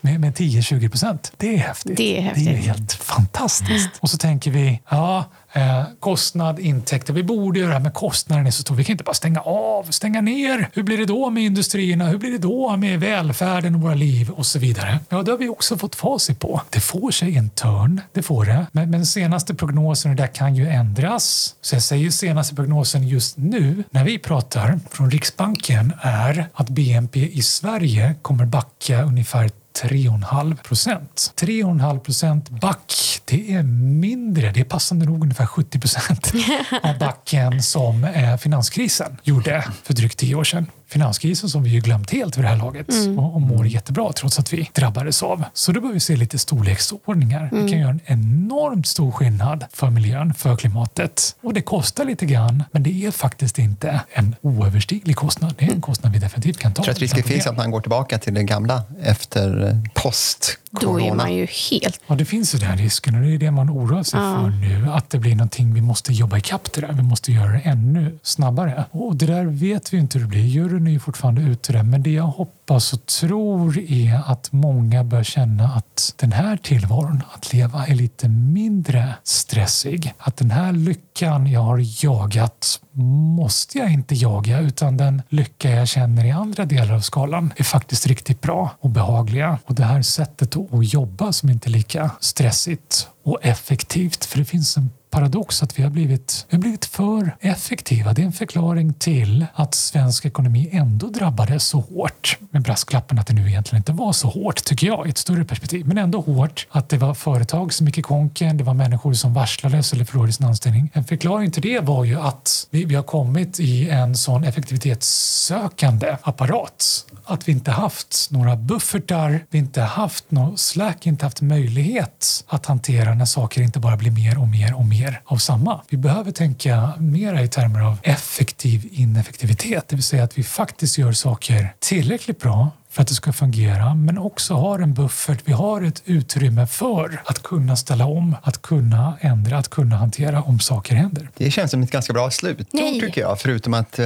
[SPEAKER 2] Med, med 10-20 procent. Det är häftigt.
[SPEAKER 3] Det är häftigt.
[SPEAKER 2] Det är helt fantastiskt. Och så tänker vi, ja, eh, kostnad, intäkter. Vi borde göra det här, men kostnaden är så stor. Vi kan inte bara stänga av, stänga ner. Hur blir det då med industrierna? Hur blir det då med välfärden och våra liv och så vidare? Ja, det har vi också fått facit på. Det får sig en törn, det får det. Men, men senaste prognosen, och det där kan ju ändras. Så jag säger senaste prognosen just nu, när vi pratar från Riksbanken, är att BNP i Sverige kommer backa ungefär 3,5 procent. 3,5 procent back, det är mindre, det är passande nog ungefär 70 procent av backen som eh, finanskrisen gjorde för drygt tio år sedan finanskrisen som vi ju glömt helt vid det här laget mm. och, och mår jättebra trots att vi drabbades av. Så då behöver vi se lite storleksordningar. Mm. Det kan göra en enormt stor skillnad för miljön, för klimatet. Och det kostar lite grann, men det är faktiskt inte en oöverstiglig kostnad. Det är en kostnad vi definitivt kan ta.
[SPEAKER 1] Jag tror att risken finns att man går tillbaka till det gamla efter eh, post
[SPEAKER 3] då är man ju helt...
[SPEAKER 2] Ja, det finns ju den risken och det är det man oroar sig ja. för nu. Att det blir någonting vi måste jobba ikapp det där. Vi måste göra det ännu snabbare. Och det där vet vi inte hur det blir. Juryn är ju fortfarande ute där. Men det jag hoppas och tror är att många bör känna att den här tillvaron, att leva, är lite mindre stressig. Att den här lyckan jag har jagat måste jag inte jaga utan den lycka jag känner i andra delar av skalan är faktiskt riktigt bra och behagliga. Och det här sättet att jobba som inte är lika stressigt och effektivt. För det finns en paradox att vi har blivit, vi har blivit för effektiva. Det är en förklaring till att svensk ekonomi ändå drabbades så hårt. Med brasklappen att det nu egentligen inte var så hårt, tycker jag, i ett större perspektiv. Men ändå hårt att det var företag som gick i konken, det var människor som varslades eller förlorade sin anställning. En förklaring till det var ju att vi, vi har kommit i en sån effektivitetssökande apparat att vi inte haft några buffertar, vi inte haft någon slack, inte haft möjlighet att hantera när saker inte bara blir mer och mer och mer av samma. Vi behöver tänka mera i termer av effektiv ineffektivitet, det vill säga att vi faktiskt gör saker tillräckligt bra för att det ska fungera, men också har en buffert. Vi har ett utrymme för att kunna ställa om, att kunna ändra, att kunna hantera om saker händer.
[SPEAKER 1] Det känns som ett ganska bra slutord, tycker jag. Förutom att eh,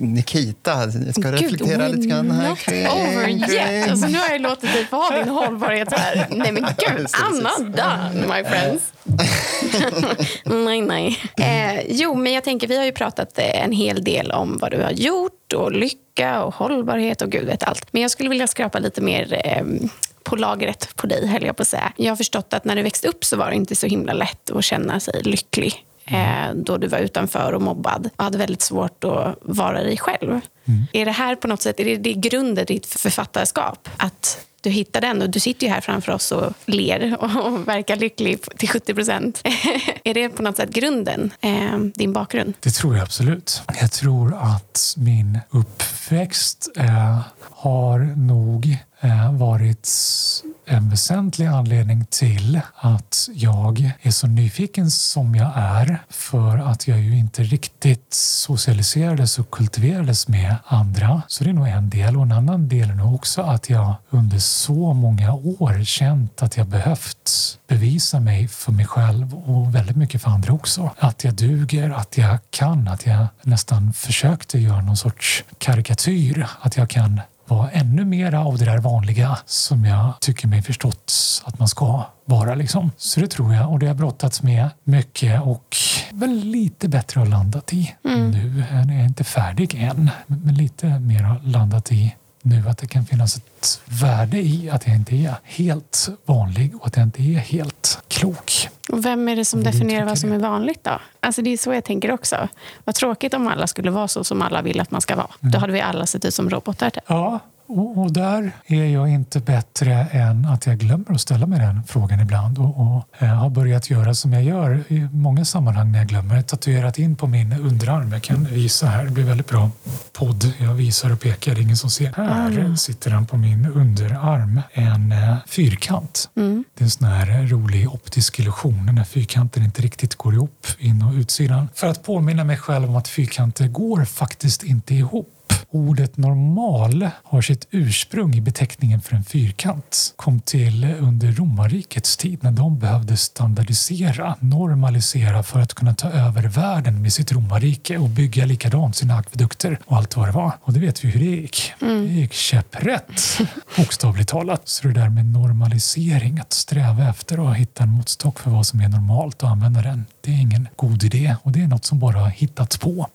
[SPEAKER 1] Nikita ska Gud, reflektera lite grann. Här
[SPEAKER 3] not over yet. Alltså, nu har jag låtit dig få ha din hållbarhet här. Nej, men gud, not done, my friends. nej, nej. Eh, jo, men jag tänker, vi har ju pratat en hel del om vad du har gjort och lycka och hållbarhet och gud vet allt. Men jag skulle vilja skrapa lite mer eh, på lagret på dig, höll jag på att säga. Jag har förstått att när du växte upp så var det inte så himla lätt att känna sig lycklig eh, då du var utanför och mobbad och hade väldigt svårt att vara dig själv. Mm. Är det här på något sätt, är det, det grunden i ditt författarskap? Att du hittar den. Och du sitter ju här framför oss och ler och verkar lycklig till 70 procent. är det på något sätt grunden, eh, din bakgrund?
[SPEAKER 2] Det tror jag absolut. Jag tror att min uppväxt eh, har nog Eh, varit en väsentlig anledning till att jag är så nyfiken som jag är för att jag ju inte riktigt socialiserades och kultiverades med andra. Så det är nog en del. Och en annan del är nog också att jag under så många år känt att jag behövt bevisa mig för mig själv och väldigt mycket för andra också. Att jag duger, att jag kan, att jag nästan försökte göra någon sorts karikatyr. Att jag kan vara ännu mer av det där vanliga som jag tycker mig förstått att man ska vara. Liksom. Så det tror jag och det har brottats med mycket och väl lite bättre har landat i mm. nu. Jag är inte färdig än, men lite mer har landat i nu att det kan finnas ett värde i att jag inte är helt vanlig och att jag inte är helt klok.
[SPEAKER 3] Och vem är det som definierar vad som är vanligt då? Alltså det är så jag tänker också. Vad tråkigt om alla skulle vara så som alla vill att man ska vara. Mm. Då hade vi alla sett ut som robotar. Typ.
[SPEAKER 2] Ja, och, och, där är jag inte bättre än att jag glömmer att ställa mig den frågan ibland och, och eh, har börjat göra som jag gör i många sammanhang när jag glömmer. Tatuerat in på min underarm. Jag kan visa här, det blir väldigt bra podd. Jag visar och pekar, det är ingen som ser. Här mm. sitter den på min underarm, en eh, fyrkant. Mm. Det är en sån här rolig optisk illusion när fyrkanten inte riktigt går ihop, in och utsidan. För att påminna mig själv om att fyrkanter går faktiskt inte ihop ordet normal har sitt ursprung i beteckningen för en fyrkant. Kom till under romarrikets tid när de behövde standardisera, normalisera för att kunna ta över världen med sitt romarrike och bygga likadant sina akvedukter och allt vad det var. Och det vet vi hur det gick. Det gick käpprätt, bokstavligt talat. Så det där med normalisering, att sträva efter att hitta en måttstock för vad som är normalt och använda den, det är ingen god idé och det är något som bara har hittats på.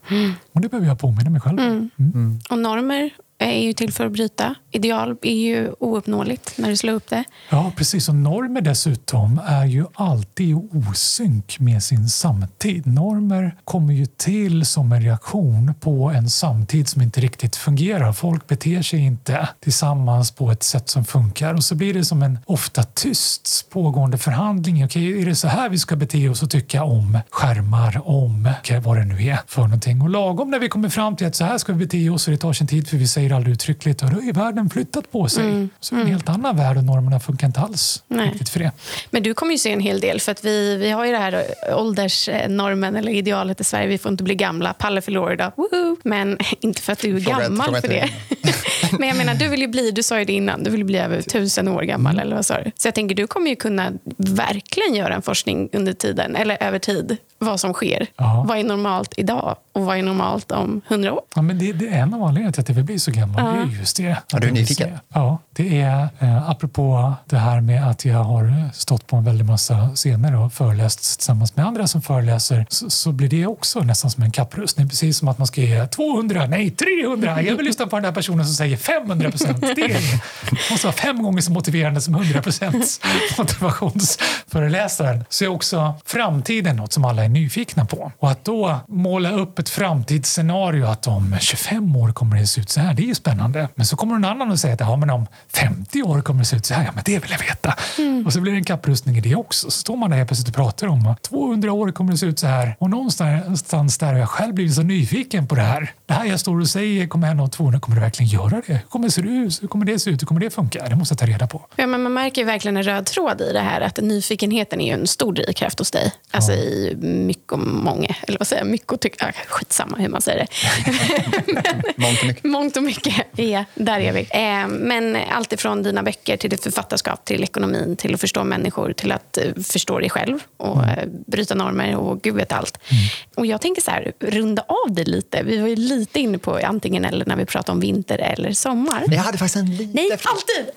[SPEAKER 2] Och det behöver jag påminna mig själv om. Mm.
[SPEAKER 3] Och normer Eh, är ju till för att bryta. Ideal är ju ouppnåeligt när du slår upp det.
[SPEAKER 2] Ja, precis. Och normer dessutom är ju alltid i osynk med sin samtid. Normer kommer ju till som en reaktion på en samtid som inte riktigt fungerar. Folk beter sig inte tillsammans på ett sätt som funkar och så blir det som en ofta tyst pågående förhandling. Okej, är det så här vi ska bete oss och tycka om skärmar, om vad det nu är för någonting? Och lagom när vi kommer fram till att så här ska vi bete oss och det tar sin tid för vi säger aldrig uttryckligt då är världen flyttat på sig.
[SPEAKER 3] Mm.
[SPEAKER 2] Så det är en helt annan värld och normerna funkar inte alls
[SPEAKER 3] Nej.
[SPEAKER 2] riktigt för det.
[SPEAKER 3] Men du kommer ju se en hel del för att vi, vi har ju det här åldersnormen eller idealet i Sverige. Vi får inte bli gamla. Palle fyller idag. Woho! Men inte för att du är
[SPEAKER 1] Fråga
[SPEAKER 3] gammal för det. Men jag menar, du vill ju bli, du sa ju det innan, du vill bli över tusen år gammal.
[SPEAKER 1] Mm.
[SPEAKER 3] Eller vad sa du? Så jag tänker, du kommer ju kunna verkligen göra en forskning under tiden, eller över tid, vad som sker.
[SPEAKER 2] Ja.
[SPEAKER 3] Vad är normalt idag och vad är normalt om hundra år?
[SPEAKER 2] Ja, men det, det är en av anledningarna till att jag vill bli så gammal.
[SPEAKER 3] Ja.
[SPEAKER 2] Det är just det.
[SPEAKER 1] Ja,
[SPEAKER 2] Att
[SPEAKER 1] du är nyfiken.
[SPEAKER 2] Ja, det är eh, apropå det här med att jag har stått på en väldig massa scener och föreläst tillsammans med andra som föreläser så, så blir det också nästan som en kapprustning. Precis som att man ska ge 200, nej 300. Jag vill lyssna på den där personen som säger 500 procent. Det är- måste vara fem gånger så motiverande som 100 procents motivationsföreläsaren. Så är också framtiden något som alla är nyfikna på. Och att då måla upp ett framtidsscenario att om 25 år kommer det se ut så här, det är ju spännande. Men så kommer någon annan och säger att ja, men om 50 år kommer det se ut så här, ja men det vill jag veta. Och så blir det en kapprustning i det också. Så står man där helt plötsligt och pratar om att 200 år kommer det se ut så här. Och någonstans där har jag själv blivit så nyfiken på det här. Det här jag står och säger kommer hända om 200, kommer det verkligen göra det? Hur kommer det se ut? Hur kommer det se ut? Hur kommer det funka? Det måste jag ta reda på.
[SPEAKER 3] Ja, men man märker verkligen en röd tråd i det här. Att nyfikenheten är en stor drivkraft hos dig. Alltså i mycket och många. Eller vad säger jag? Mycket och tyck- ah, Skitsamma hur man säger det.
[SPEAKER 1] Mångt och mycket.
[SPEAKER 3] Mångt och mycket. Ja, där är vi. Eh, men allt ifrån dina böcker till ditt författarskap, till ekonomin, till att förstå människor, till att eh, förstå dig själv och eh, bryta normer och gud vet allt. Och jag tänker så här, runda av det lite. Vi var ju lite inne på antingen eller när vi pratade om vinter eller sommar.
[SPEAKER 1] Jag hade faktiskt en liten...
[SPEAKER 3] Nej, alltid!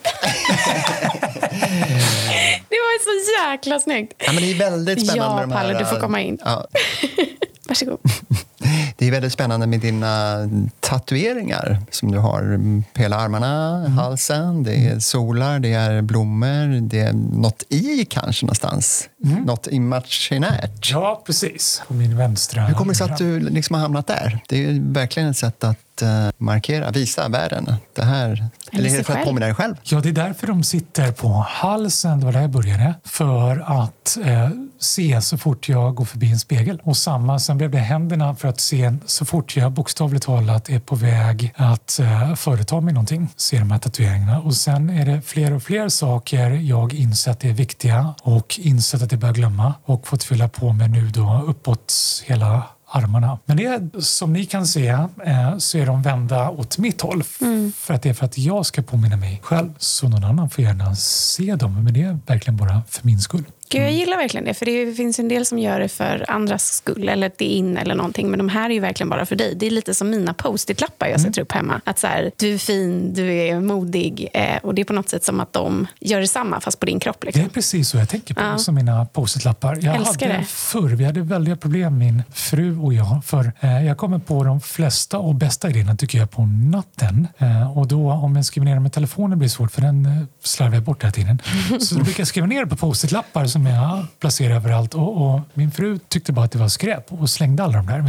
[SPEAKER 3] det var ju så jäkla snyggt.
[SPEAKER 1] Ja, men det är väldigt spännande
[SPEAKER 3] Ja,
[SPEAKER 1] med de här,
[SPEAKER 3] Palle, du får komma in.
[SPEAKER 1] Ja,
[SPEAKER 3] Varsågod.
[SPEAKER 1] det är väldigt spännande med dina tatueringar som du har på hela armarna,
[SPEAKER 2] Mm.
[SPEAKER 1] halsen. Det är solar, det är blommor, det är något i kanske någonstans.
[SPEAKER 2] Mm.
[SPEAKER 1] Något imaginärt.
[SPEAKER 2] Ja, precis. På min vänstra
[SPEAKER 1] Hur kommer det sig att du liksom har hamnat där? Det är ju verkligen ett sätt att eh, markera, visa världen. Det här, eller är det för att påminna dig själv?
[SPEAKER 2] Ja, det är därför de sitter på halsen. Det var där jag började. För att eh, se så fort jag går förbi en spegel. Och samma, sen blev det händerna för att se så fort jag bokstavligt talat är på väg att eh, företa mig någonting. Se de här tatueringarna. Och sen är det fler och fler saker jag insett är viktiga och insett att jag börjar glömma och fått fylla på med nu då uppåt hela armarna. Men det som ni kan se eh, så är de vända åt mitt håll. f- För att det är för att jag ska påminna mig själv. Så någon annan får gärna se dem. Men det är verkligen bara för min skull.
[SPEAKER 3] Gud, jag gillar verkligen det. För Det finns en del som gör det för andras skull, eller det är in eller någonting. Men de här är ju verkligen bara för dig. Det är lite som mina post-it-lappar jag sätter upp hemma. Att så här, Du är fin, du är modig. Eh, och Det är på något sätt som att de gör detsamma, fast på din kropp.
[SPEAKER 2] Det
[SPEAKER 3] Liksom.
[SPEAKER 2] är precis så jag tänker på
[SPEAKER 3] Ja.
[SPEAKER 2] som mina post-it-lappar. Jag
[SPEAKER 3] Älskar
[SPEAKER 2] hade
[SPEAKER 3] det.
[SPEAKER 2] förr, vi hade väldiga problem min fru och jag. För eh, jag kommer på de flesta och bästa idéerna tycker jag på natten. Eh, och då om jag skriver ner med telefonen blir det svårt för den eh, slarvar jag bort hela tiden. Så då brukar jag skriva ner på post-it-lappar som jag placerar överallt. Och, och min fru tyckte bara att det var skräp och slängde alla de där.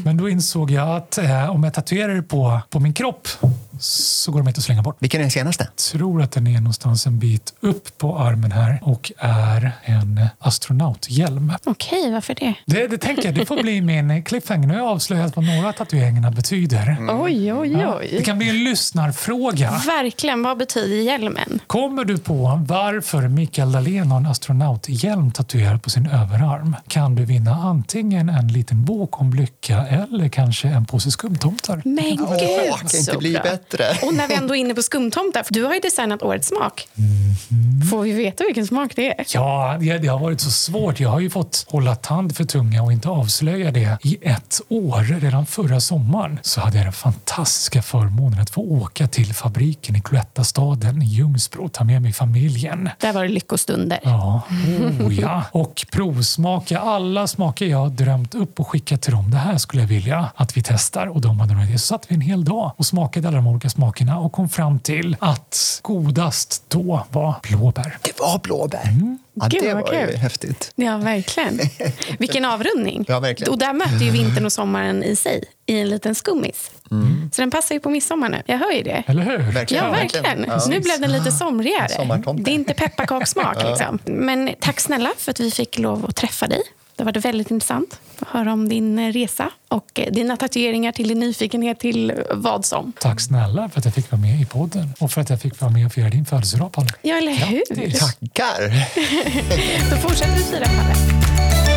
[SPEAKER 2] Men då insåg jag att eh, om jag tatuerar det på, på min kropp så går de inte att slänga bort.
[SPEAKER 1] Vilken är den senaste?
[SPEAKER 2] tror att den är någonstans en bit upp på armen här och är en astronauthjälm.
[SPEAKER 3] Okej, varför det?
[SPEAKER 2] Det, det tänker jag, det får bli min cliffhanger. Nu har jag avslöjat vad några av tatueringarna betyder.
[SPEAKER 3] Oj, oj,
[SPEAKER 2] Ja, det kan bli en lyssnarfråga.
[SPEAKER 3] Verkligen, vad betyder hjälmen?
[SPEAKER 2] Kommer du på varför Mikael Dahlén har en astronauthjälm tatuerad på sin överarm kan du vinna antingen en liten bok om lycka eller kanske en påse skumtomtar.
[SPEAKER 3] Men gud,
[SPEAKER 1] Åh, kan
[SPEAKER 3] så
[SPEAKER 1] inte bli
[SPEAKER 3] bra.
[SPEAKER 1] bättre.
[SPEAKER 3] Och när vi ändå är inne på skumtomtar, för du har ju designat årets smak. Får vi veta vilken smak det är?
[SPEAKER 2] Ja, det, det har varit så svårt. Jag har ju fått hålla tand för tunga och inte avslöja det i ett år. Redan förra sommaren så hade jag den fantastiska förmånen att få åka till fabriken i Cloettastaden i Ljungsbro och ta med mig familjen.
[SPEAKER 3] Där var det lyckostunder.
[SPEAKER 2] Ja, oh ja. Och provsmaka alla smaker jag har drömt upp och skickat till dem. Det här skulle jag vilja att vi testar. Och de hade några idéer. Så satt vi en hel dag och smakade alla de olika smakerna och kom fram till att godast då var blåbär.
[SPEAKER 1] Det var blåbär. Ja,
[SPEAKER 3] Gud,
[SPEAKER 1] det var ju
[SPEAKER 3] kul.
[SPEAKER 1] häftigt.
[SPEAKER 3] Ja, verkligen. Vilken avrundning.
[SPEAKER 1] Ja, verkligen.
[SPEAKER 3] Och där möter ju vintern och sommaren i sig i en liten skummis. Så den passar ju på midsommar nu. Jag hör ju det.
[SPEAKER 2] Eller hur?
[SPEAKER 1] Verkligen.
[SPEAKER 3] Ja, verkligen. Så nu blev den lite somrigare.
[SPEAKER 1] Sommartomte.
[SPEAKER 3] Det är inte pepparkakssmak. Liksom. Men tack snälla för att vi fick lov att träffa dig. Det var väldigt intressant att höra om din eh, resa och eh, dina tatueringar till din nyfikenhet till vad som.
[SPEAKER 2] Tack snälla för att jag fick vara med i podden och för att jag fick vara med och fira din födelsedag, Palle.
[SPEAKER 3] Ja, eller hur?
[SPEAKER 2] Grattis.
[SPEAKER 1] Tackar!
[SPEAKER 3] Då fortsätter vi fira, Palle.